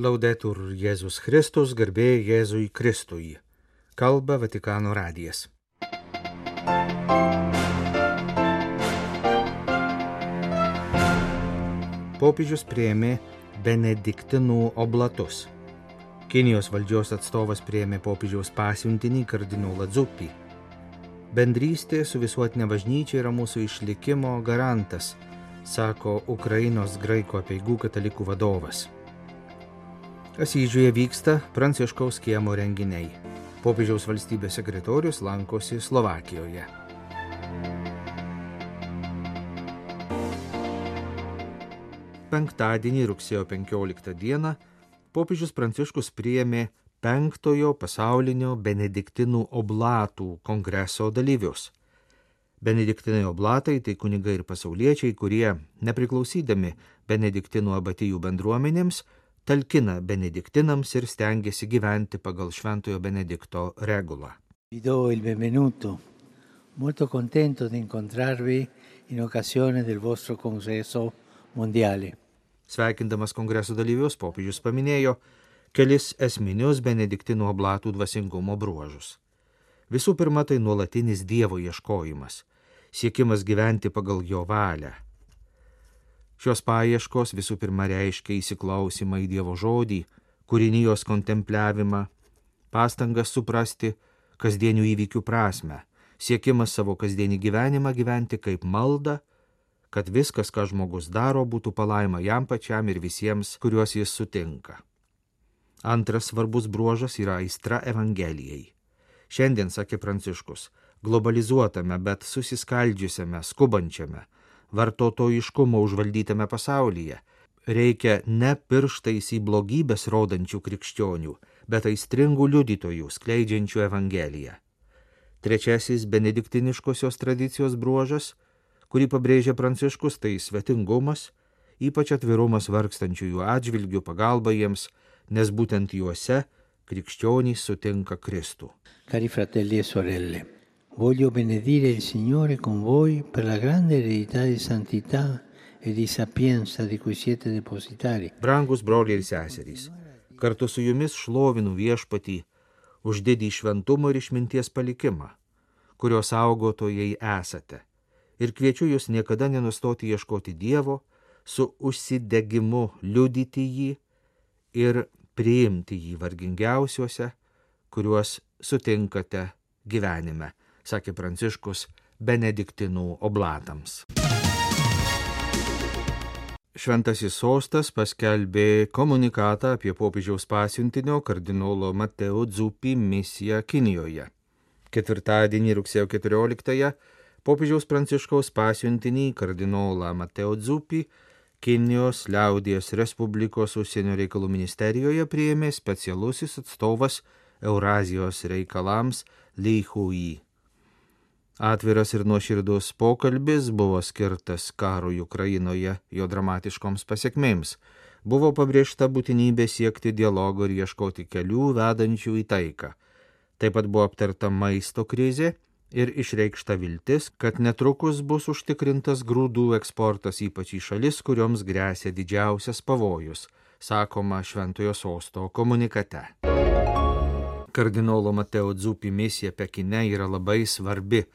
Laudetur Jėzus Kristus, garbė Jėzui Kristui. Kalba Vatikano radijas. Popiežius prieimė Benediktinų oblatus. Kinijos valdžios atstovas prieimė popiežiaus pasiuntinį kardinolą Dzupį. Bendrystė su visuotinė bažnyčia yra mūsų išlikimo garantas, sako Ukrainos graiko peigų katalikų vadovas. Asyžiuje vyksta Pranciškaus kiemo renginiai. Popiežiaus valstybės sekretorius lankosi Slovakijoje. Penktadienį rugsėjo 15 dieną popiežius Pranciškus priėmė penktojo pasaulinio Benediktinų oblatų kongreso dalyvius. Benediktinai oblatai tai kunigai ir pasauliečiai, kurie, nepriklausydami Benediktinų abatijų bendruomenėms, talkina benediktinams ir stengiasi gyventi pagal Šventojo Benedikto regulą. Molto contento di incontrarvi in occasione del vostro congresso mondiale. Sveikindamas kongreso dalyvius, popiežius paminėjo kelis esminius benediktinų oblatų dvasingumo bruožus. Visų pirma, tai nuolatinis Dievo ieškojimas, siekimas gyventi pagal jo valią Šios paieškos visų pirma reiškia įsiklausimą į Dievo žodį, kūrinijos kontempliavimą, pastangas suprasti kasdienių įvykių prasme, siekimas savo kasdienį gyvenimą gyventi kaip malda, kad viskas, ką žmogus daro, būtų palaima jam pačiam ir visiems, kuriuos jis sutinka. Antras svarbus bruožas yra aistra Evangelijai. Šiandien, sakė Pranciškus, globalizuotame, bet susiskaldžiusiame, skubančiame, vartotojiškumo užvaldytame pasaulyje. Reikia ne pirštais į blogybės rodančių krikščionių, bet aistringų liudytojų skleidžiančių Evangeliją. Trečiasis benediktiniškosios tradicijos bruožas, kurį pabrėžia Pranciškus, tai svetingumas, ypač atvirumas vargstančiųjų atžvilgių pagalba jiems, nes būtent juose krikščionys sutinka Kristų. Cari fratelli e sorelle, Voglio benedire il Signore con voi per la grande eredità di santità e di sapienza di cui siete depositari. Brangus broliai ir seserys, kartu su jumis šlovinu viešpatį už didį šventumo ir išminties palikimą, kurio saugotojai esate. Ir kviečiu jūs niekada nenustoti ieškoti Dievo, su užsidegimu liudyti jį ir priimti jį vargingiausiuose, kuriuos sutinkate gyvenime sakė Pranciškus Benediktinų oblatams. Šventasis sostas paskelbė komunikatą apie popiežiaus pasiuntinio kardinolo Mateo Dzupį misiją Kinijoje. Ketvirtadienį rugsėjo 14-ąją popiežiaus Pranciškaus pasiuntinį kardinolą Mateo Dzupį Kinijos liaudės Respublikos užsienio reikalų ministerijoje priėmė specialusis atstovas Eurazijos reikalams Li Hui. Atviras ir nuoširdus pokalbis buvo skirtas karui Ukrainoje, jo dramatiškoms pasiekmėms. Buvo pabrėžta būtinybė siekti dialogo ir ieškoti kelių vedančių į taiką. Taip pat buvo aptarta maisto krizė ir išreikšta viltis, kad netrukus bus užtikrintas grūdų eksportas ypač į šalis, kurioms grėsia didžiausias pavojus, sakoma Šventojo sosto komunikate. Kardinolo Mateo Dzupi misija Pekine yra labai svarbi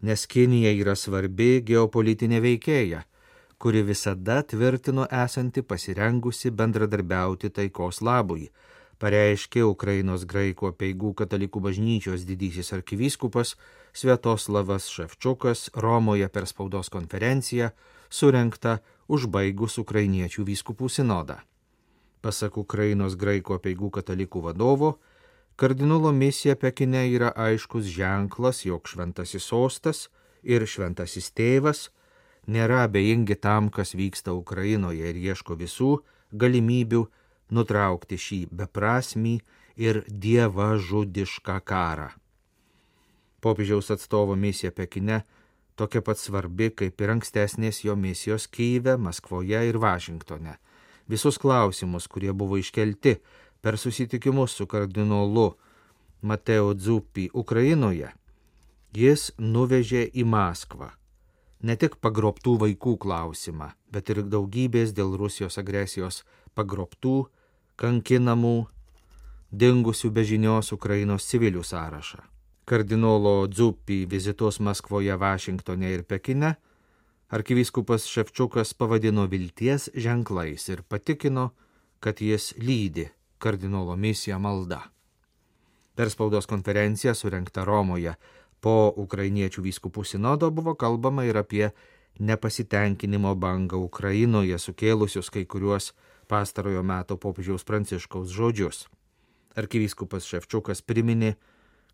nes Kinija yra svarbi geopolitinė veikėja, kuri visada tvirtino esanti pasirengusi bendradarbiauti taikos labui, pareiškė Ukrainos graikų peigų katalikų bažnyčios didysis arkivyskupas Sviatoslavas Ševčiukas Romoje per spaudos konferenciją, surenktą užbaigus ukrainiečių vyskupų sinodą. Pasak Ukrainos graikų peigų katalikų vadovo, Kardinolo misija Pekine yra aiškus ženklas, jog šventasis sostas ir šventasis tėvas nėra abejingi tam, kas vyksta Ukrainoje ir ieško visų galimybių nutraukti šį beprasmį ir dieva žudišką karą. Popiežiaus atstovo misija Pekine tokia pat svarbi kaip ir ankstesnės jo misijos Kyive, Maskvoje ir Vašingtone. Visus klausimus, kurie buvo iškelti per susitikimus su kardinolu Mateo Dzupį Ukrainoje, jis nuvežė į Maskvą ne tik pagrobtų vaikų klausimą, bet ir daugybės dėl Rusijos agresijos pagrobtų kankinamų, dingusių bežinios Ukrainos civilių sąrašą. Kardinolo Dzupį vizitus Maskvoje, Vašingtone ir Pekine arkivyskupas Ševčiukas pavadino vilties ženklais ir patikino, kad jis lydi kardinolo misiją malda. Per spaudos konferenciją surinktą Romoje po ukrainiečių vyskupų sinodo buvo kalbama ir apie nepasitenkinimo bangą Ukrainoje sukėlusius kai kuriuos pastarojo meto popiežiaus pranciškaus žodžius. Arkivyskupas Ševčiukas priminė,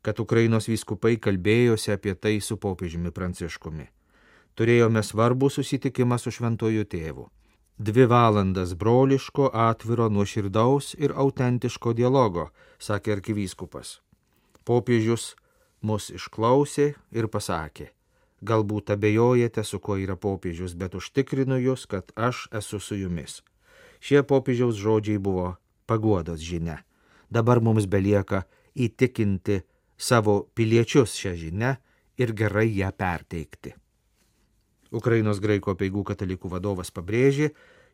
kad Ukrainos vyskupai kalbėjosi apie tai su popiežiumi pranciškumi. Turėjome svarbų susitikimą su šventoju tėvu. Dvi valandas broliško, atviro, nuoširdaus ir autentiško dialogo, sakė arkivyskupas. Popiežius mus išklausė ir pasakė, galbūt abejojate, su kuo yra popiežius, bet užtikrinu jūs, kad aš esu su jumis. Šie popiežiaus žodžiai buvo paguodos žinia. Dabar mums belieka įtikinti savo piliečius šią žinę ir gerai ją perteikti. Ukrainos graiko peigų katalikų vadovas pabrėžė,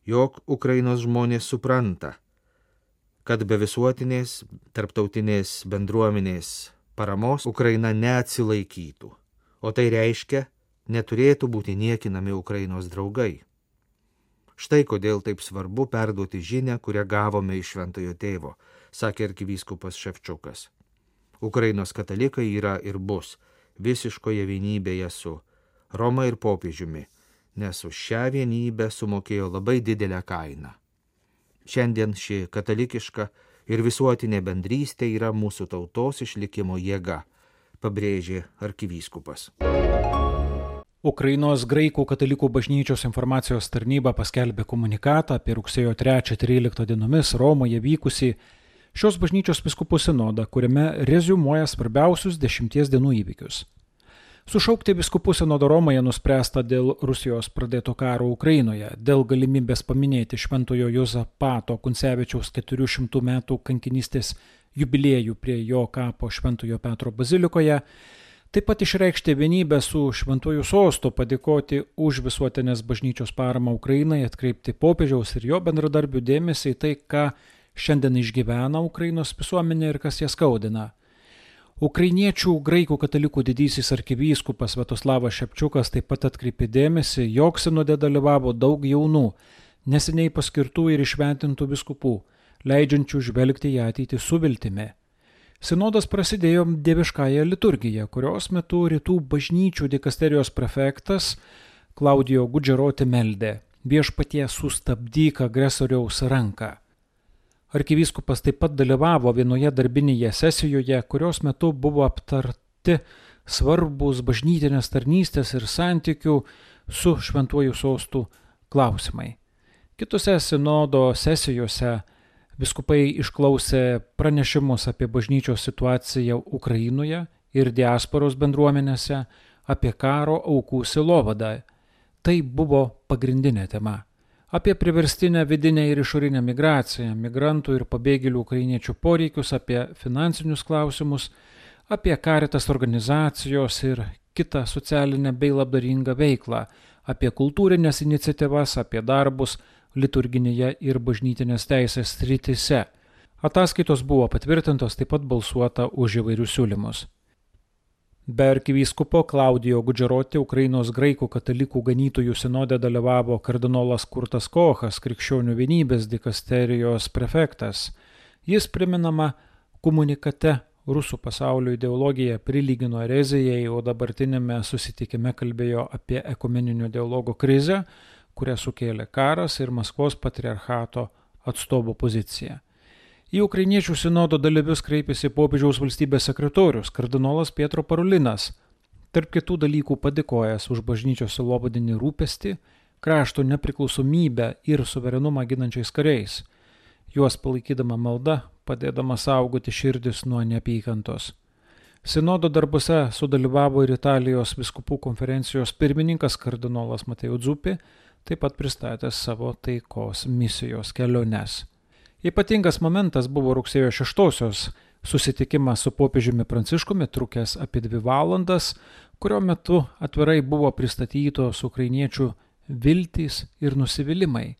jog Ukrainos žmonės supranta, kad be visuotinės tarptautinės bendruomenės paramos Ukraina neatsilaikytų, o tai reiškia, neturėtų būti niekinami Ukrainos draugai. Štai kodėl taip svarbu perduoti žinę, kurią gavome iš šventojo tėvo, sakė arkivyskupas Ševčiukas. Ukrainos katalikai yra ir bus visiškoje vienybėje su Roma ir popiežiumi, nes už šią vienybę sumokėjo labai didelę kainą. Šiandien ši katalikiška ir visuotinė bendrystė yra mūsų tautos išlikimo jėga, pabrėžė arkivyskupas. Ukrainos graikų katalikų bažnyčios informacijos tarnyba paskelbė komunikatą apie rugsėjo 3-13 dienomis Romoje vykusi šios bažnyčios biskupų sinodą, kuriame rezumuoja svarbiausius dešimties dienų įvykius. Sušaukti biskupų sinodo Romoje nuspręsta dėl Rusijos pradėto karo Ukrainoje, dėl galimybės paminėti Šventojo Jozapato Kuncevičiaus 400 metų kankinystės jubiliejų prie jo kapo Šventojo Petro bazilikoje, taip pat išreikšti vienybę su Šventuoju sostu, padėkoti už visuotinės bažnyčios paramą Ukrainai, atkreipti popiežiaus ir jo bendradarbių dėmesį į tai, ką šiandien išgyvena Ukrainos visuomenė ir kas ją skaudina. Ukrainiečių graikų katalikų didysis arkivyskupas Svetoslavas Šepčiukas taip pat atkreipė dėmesį, jog sinode dalyvavo daug jaunų, neseniai paskirtų ir išventintų biskupų, leidžiančių žvelgti į ateitį su viltimi. Sinodas prasidėjo dieviškąją liturgiją, kurios metu rytų bažnyčių dikasterijos prefektas Klaudijo Gudžeroti meldė viešpatie sustabdyk agresoriaus ranką. Arkivyskupas taip pat dalyvavo vienoje darbinėje sesijoje, kurios metu buvo aptarti svarbus bažnytinės tarnystės ir santykių su šventuoju sostų klausimai. Kitose sinodo sesijose viskupai išklausė pranešimus apie bažnyčios situaciją Ukrainoje ir diasporos bendruomenėse, apie karo aukų silovadą. Tai buvo pagrindinė tema apie priverstinę vidinę ir išorinę migraciją, migrantų ir pabėgėlių ukrainiečių poreikius, apie finansinius klausimus, apie karitas organizacijos ir kitą socialinę bei labdaringą veiklą, apie kultūrinės iniciatyvas, apie darbus liturginėje ir bažnytinės teisės sritise. Ataskaitos buvo patvirtintos, taip pat balsuota už įvairius siūlymus. Be arkivyskupo Klaudijo Gudžeroti Ukrainos graikų katalikų ganytojų sinode dalyvavo kardinolas Kurtas Kochas, krikščionių vienybės dikasterijos prefektas. Jis priminama komunikate rusų pasaulio ideologiją prilygino erezijai, o dabartinėme susitikime kalbėjo apie ekumeninio dialogo krizę, kurią sukėlė karas ir Maskvos patriarchato atstovo pozicija. Į ukrainiečių sinodo dalyvius kreipėsi popiežiaus valstybės sekretorius kardinolas Pietro Parulinas, tarp kitų dalykų padėkojęs už bažnyčios silovadinį rūpestį, krašto nepriklausomybę ir suverenumą ginančiais kariais, juos palaikydama malda, padėdama saugoti širdis nuo neapykantos. Sinodo darbuose sudalyvavo ir Italijos viskupų konferencijos pirmininkas kardinolas Mateo Dzupi, taip pat pristatęs savo taikos misijos keliones. Ypatingas momentas buvo rugsėjo 6-osios susitikimas su popiežiumi Pranciškumi, trukęs apie dvi valandas, kurio metu atvirai buvo pristatytos ukrainiečių viltys ir nusivylimai.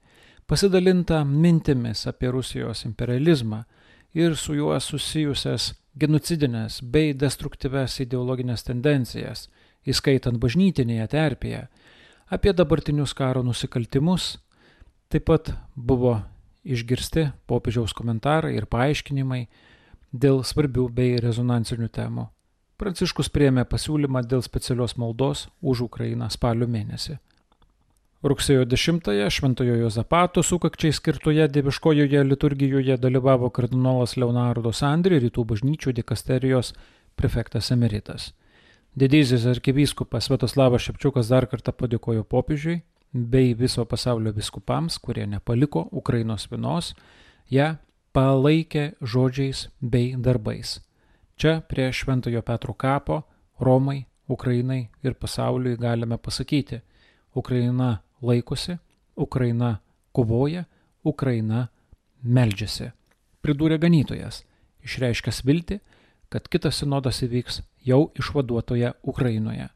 pasidalinta mintimis apie Rusijos imperializmą ir su juo susijusias genocidinės bei destruktyves ideologinės tendencijas, įskaitant bažnytinėje terpėje, apie dabartinius karo nusikaltimus, taip pat buvo išgirsti popiežiaus komentarai ir paaiškinimai dėl svarbių bei rezonansinių temų. Pranciškus priemė pasiūlymą dėl specialios maldos už Ukrainą spalio mėnesį. Rugsėjo 10-ąją Šventojo Jozapato sukakčiai skirtoje dieviškojoje liturgijoje dalyvavo kardinolas Leonardo Sandri, rytų bažnyčių dikasterijos prefektas emeritas. Didysis arkivyskupas Svetoslavas Šepčiukas dar kartą padėkojo popiežiui bei viso pasaulio biskupams, kurie nepaliko Ukrainos vienos, ją palaikė žodžiais bei darbais. Čia prie Šventojo Petro kapo Romai, Ukrainai ir pasauliui galime pasakyti, Ukraina laikosi, Ukraina kovoja, Ukraina meldžiasi. Pridūrė ganytojas, išreiškęs viltį, kad kitas sinodas įvyks jau išvaduotoje Ukrainoje.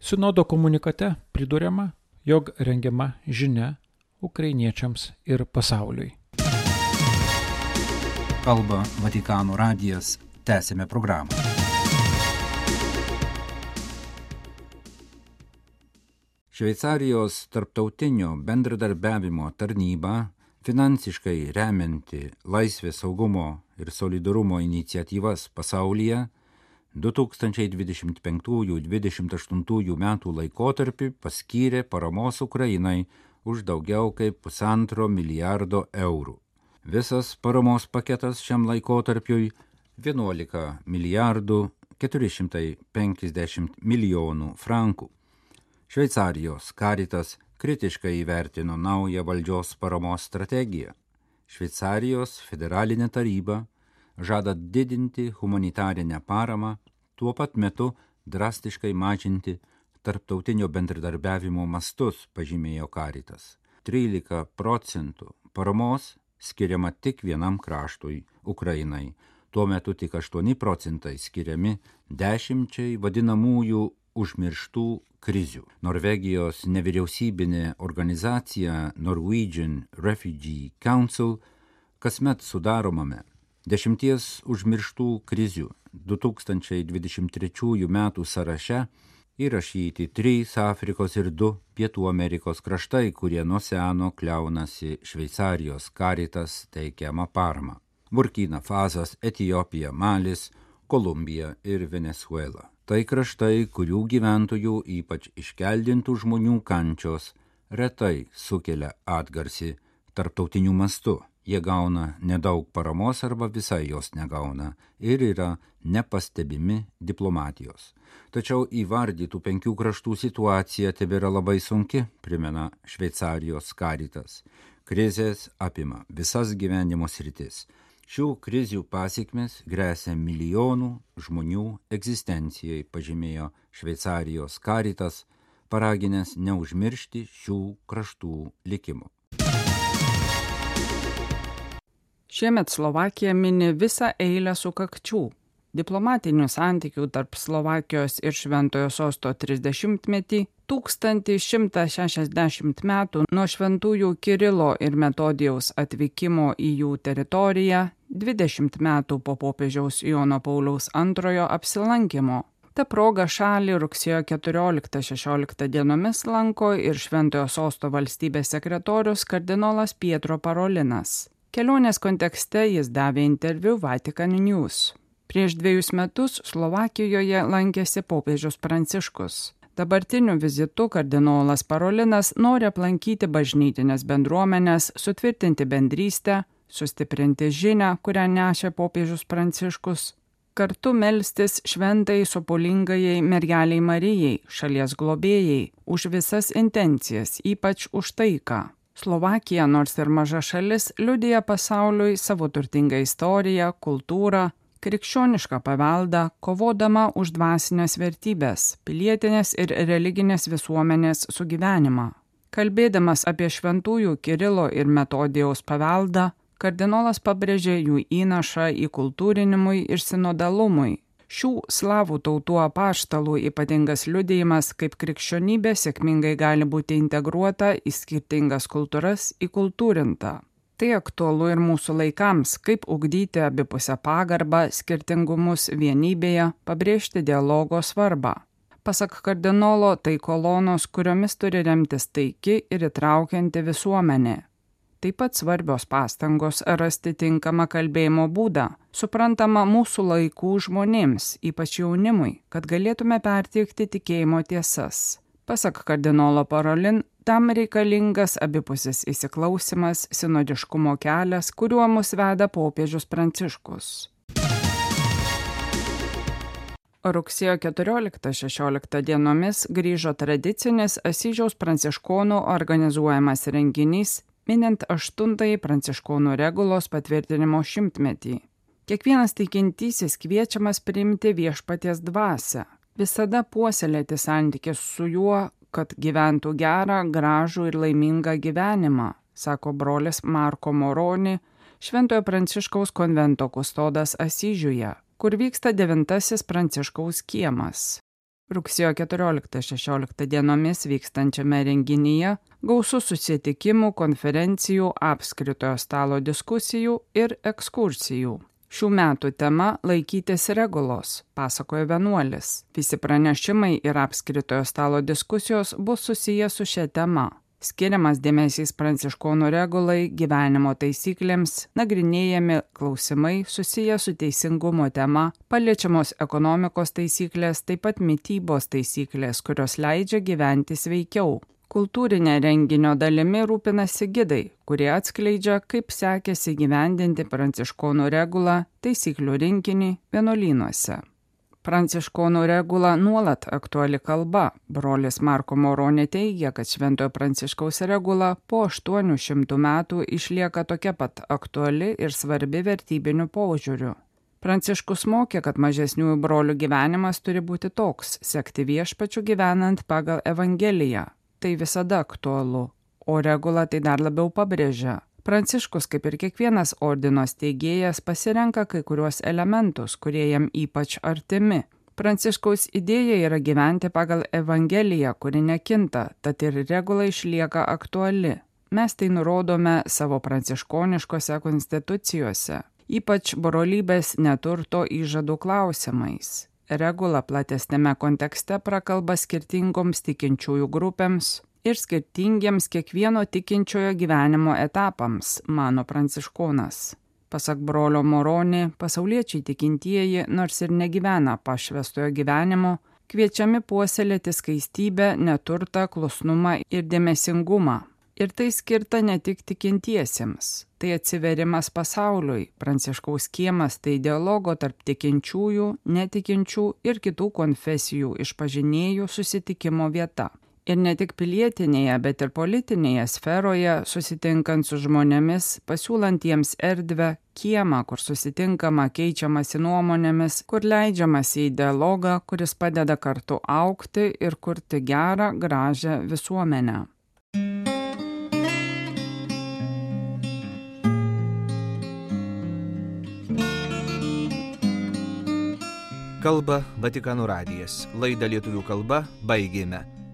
Sinodo komunikate pridūrėma, jog rengiama žinia ukrainiečiams ir pasauliui. Kalba Vatikano radijas, tęsėme programą. Šveicarijos tarptautinio bendradarbiavimo tarnyba, finansiškai remianti laisvės saugumo ir solidarumo iniciatyvas pasaulyje, 2025-2028 metų laikotarpį paskyrė paramos Ukrainai už daugiau kaip pusantro milijardo eurų. Visas paramos paketas šiam laikotarpiui 11 milijardų 450 milijonų frankų. Šveicarijos karitas kritiškai įvertino naują valdžios paramos strategiją. Šveicarijos federalinė taryba žada didinti humanitarinę paramą, tuo pat metu drastiškai mažinti tarptautinio bendradarbiavimo mastus, pažymėjo Karitas. 13 procentų paramos skiriama tik vienam kraštui - Ukrainai. Tuo metu tik 8 procentai skiriami dešimčiai vadinamųjų užmirštų krizių. Norvegijos nevyriausybinė organizacija Norwegian Refugee Council kasmet sudaromame Dešimties užmirštų krizių 2023 m. sąraše įrašyti trys Afrikos ir du Pietų Amerikos kraštai, kurie nuo seno kliaunasi Šveicarijos karitas teikiamą paramą - Burkina Fasas, Etijopija, Malis, Kolumbija ir Venezuela. Tai kraštai, kurių gyventojų, ypač iškeldintų žmonių kančios, retai sukelia atgarsi tarptautiniu mastu jie gauna nedaug paramos arba visai jos negauna ir yra nepastebimi diplomatijos. Tačiau įvardytų penkių kraštų situacija tebėra labai sunki, primena Šveicarijos karitas. Krizės apima visas gyvenimo sritis. Šių krizių pasiekmes grėsia milijonų žmonių egzistencijai, pažymėjo Šveicarijos karitas, paraginęs neužmiršti šių kraštų likimų. Šiemet Slovakija mini visą eilę sukakčių. Diplomatinių santykių tarp Slovakijos ir Šventojo sosto 30-metį, 1160 metų nuo šventųjų Kirilo ir Metodijaus atvykimo į jų teritoriją, 20 metų po popiežiaus Jono Pauliaus antrojo apsilankimo. Ta proga šalį rugsėjo 14-16 dienomis lanko ir Šventojo sosto valstybės sekretorius kardinolas Pietro Parolinas. Kelionės kontekste jis davė interviu Vatican News. Prieš dviejus metus Slovakijoje lankėsi popiežius Pranciškus. Dabartiniu vizitu kardinolas Parolinas nori aplankyti bažnytinės bendruomenės, sutvirtinti bendrystę, sustiprinti žinę, kurią nešė popiežius Pranciškus, kartu melstis šventai sopolingajai mergeliai Marijai, šalies globėjai, už visas intencijas, ypač už taiką. Slovakija, nors ir maža šalis, liudija pasauliui savo turtingą istoriją, kultūrą, krikščionišką paveldą, kovodama už dvasinės vertybės, pilietinės ir religinės visuomenės sugyvenimą. Kalbėdamas apie šventųjų Kirilo ir Metodijaus paveldą, kardinolas pabrėžė jų įnašą į kultūrinimui ir sinodalumui. Šių slavų tautų apaštalų ypatingas liudėjimas, kaip krikščionybė sėkmingai gali būti integruota į skirtingas kultūras, įkultūrinta. Tai aktualu ir mūsų laikams, kaip ugdyti abipusę pagarbą, skirtingumus vienybėje, pabrėžti dialogo svarbą. Pasak kardinolo, tai kolonos, kuriomis turi remtis taiki ir įtraukianti visuomenė. Taip pat svarbios pastangos rasti tinkamą kalbėjimo būdą, suprantama mūsų laikų žmonėms, ypač jaunimui, kad galėtume perteikti tikėjimo tiesas. Pasak kardinolo Parolin, tam reikalingas abipusis įsiklausimas, sinodiškumo kelias, kuriuo mus veda popiežius Pranciškus. Rugsėjo 14-16 dienomis grįžo tradicinis Asyžiaus pranciškonų organizuojamas renginys, minint 8-ąjį pranciškonų regulos patvirtinimo šimtmetį. Kiekvienas tikintysis kviečiamas priimti viešpaties dvasę, visada puoselėti santykis su juo, kad gyventų gerą, gražų ir laimingą gyvenimą, sako brolis Marko Moroni, Šventojo Pranciškaus konvento kustodas Asyžiuje, kur vyksta devintasis Pranciškaus kiemas. Rugsėjo 14-16 dienomis vykstančiame renginyje gausų susitikimų, konferencijų, apskritojo stalo diskusijų ir ekskursijų. Šių metų tema - laikytis regulos, pasakojo vienuolis. Visi pranešimai ir apskritojo stalo diskusijos bus susiję su šia tema skiriamas dėmesys pranciškonų regulai, gyvenimo taisyklėms, nagrinėjami klausimai susiję su teisingumo tema, paliečiamos ekonomikos taisyklės, taip pat mytybos taisyklės, kurios leidžia gyventi sveikiau. Kultūrinė renginio dalimi rūpinasi gidai, kurie atskleidžia, kaip sekėsi gyvendinti pranciškonų regulą, taisyklių rinkinį vienuolynuose. Pranciškonų regula nuolat aktuali kalba. Brolis Marko Moronė teigia, kad Šventojo Pranciškaus regula po 800 metų išlieka tokia pat aktuali ir svarbi vertybiniu požiūriu. Pranciškus mokė, kad mažesniųjų brolių gyvenimas turi būti toks - sekti viešpačių gyvenant pagal Evangeliją. Tai visada aktualu, o regula tai dar labiau pabrėžia. Pranciškus, kaip ir kiekvienas ordino steigėjas, pasirenka kai kuriuos elementus, kurie jam ypač artimi. Pranciškaus idėja yra gyventi pagal Evangeliją, kuri nekinta, tad ir regula išlieka aktuali. Mes tai nurodome savo pranciškoniškose konstitucijose, ypač brolybės neturto įžadų klausimais. Regula platesnėme kontekste prakalba skirtingoms tikinčiųjų grupėms, ir skirtingiems kiekvieno tikinčiojo gyvenimo etapams, mano pranciškonas. Pasak brolio Moronį, pasauliečiai tikintieji, nors ir negyvena pašvestojo gyvenimo, kviečiami puoselėti skaistybę, neturtą, klusnumą ir dėmesingumą. Ir tai skirta ne tik tikintiesiems, tai atsiverimas pasauliui, pranciškaus kiemas tai dialogo tarp tikinčiųjų, netikinčių ir kitų konfesijų išpažinėjų susitikimo vieta ir ne tik pilietinėje, bet ir politinėje sferoje, susitinkant su žmonėmis, pasiūlant jiems erdvę, kiemą, kur susitinkama, keičiamasi nuomonėmis, kur leidžiamasi į dialogą, kuris padeda kartu aukti ir kurti gerą, gražią visuomenę. Kalba Vatikanų radijas. Laidą lietuvių kalba baigėme.